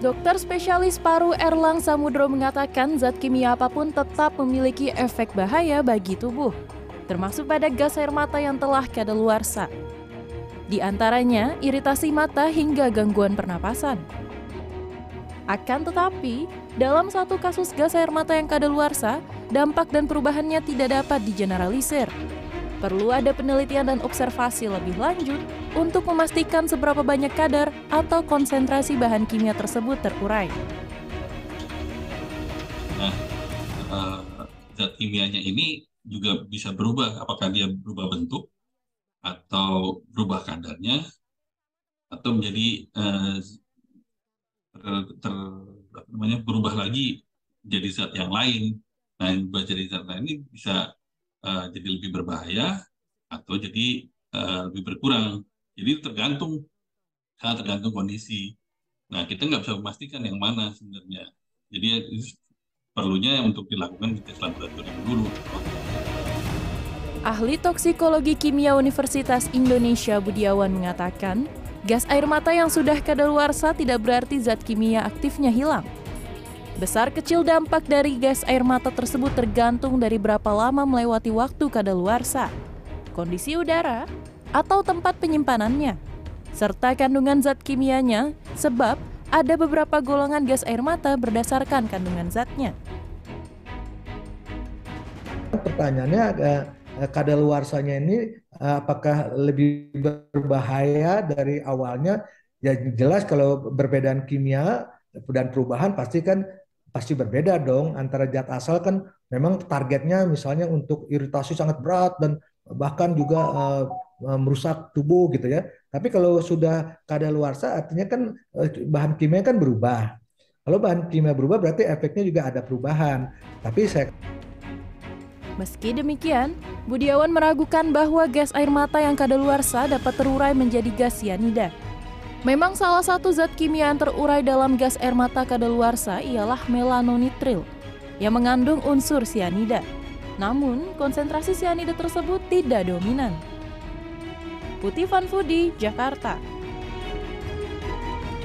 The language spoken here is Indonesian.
Dokter spesialis paru Erlang Samudro mengatakan zat kimia apa pun tetap memiliki efek bahaya bagi tubuh, termasuk pada gas air mata yang telah kadaluarsa. Di antaranya iritasi mata hingga gangguan pernapasan. Akan tetapi, dalam satu kasus gas air mata yang kadaluarsa, dampak dan perubahannya tidak dapat digeneralisir. Perlu ada penelitian dan observasi lebih lanjut untuk memastikan seberapa banyak kadar atau konsentrasi bahan kimia tersebut terurai. Nah, uh, zat kimianya ini juga bisa berubah, apakah dia berubah bentuk atau berubah kadarnya atau menjadi uh, ter, ter namanya berubah lagi jadi zat yang lain. Nah, berubah jadi zat lain ini bisa uh, jadi lebih berbahaya atau jadi uh, lebih berkurang. Jadi tergantung sangat tergantung kondisi. Nah kita nggak bisa memastikan yang mana sebenarnya. Jadi perlunya untuk dilakukan di tes laboratorium dulu. Ahli toksikologi kimia Universitas Indonesia Budiawan mengatakan, gas air mata yang sudah kadaluarsa tidak berarti zat kimia aktifnya hilang. Besar kecil dampak dari gas air mata tersebut tergantung dari berapa lama melewati waktu kadaluarsa, kondisi udara, atau tempat penyimpanannya, serta kandungan zat kimianya, sebab ada beberapa golongan gas air mata berdasarkan kandungan zatnya. Pertanyaannya, eh, kadaluarsanya ini eh, apakah lebih berbahaya dari awalnya? Ya jelas kalau perbedaan kimia dan perubahan pasti kan pasti berbeda dong antara zat asal kan memang targetnya misalnya untuk iritasi sangat berat dan bahkan juga uh, merusak tubuh gitu ya. Tapi kalau sudah kadaluarsa artinya kan uh, bahan kimia kan berubah. Kalau bahan kimia berubah berarti efeknya juga ada perubahan. Tapi saya Meski demikian, Budiawan meragukan bahwa gas air mata yang kadaluarsa dapat terurai menjadi gas sianida. Memang salah satu zat kimia yang terurai dalam gas air mata kadaluarsa ialah melanonitril yang mengandung unsur sianida. Namun, konsentrasi sianida tersebut tidak dominan. Putih Van Fudi, Jakarta.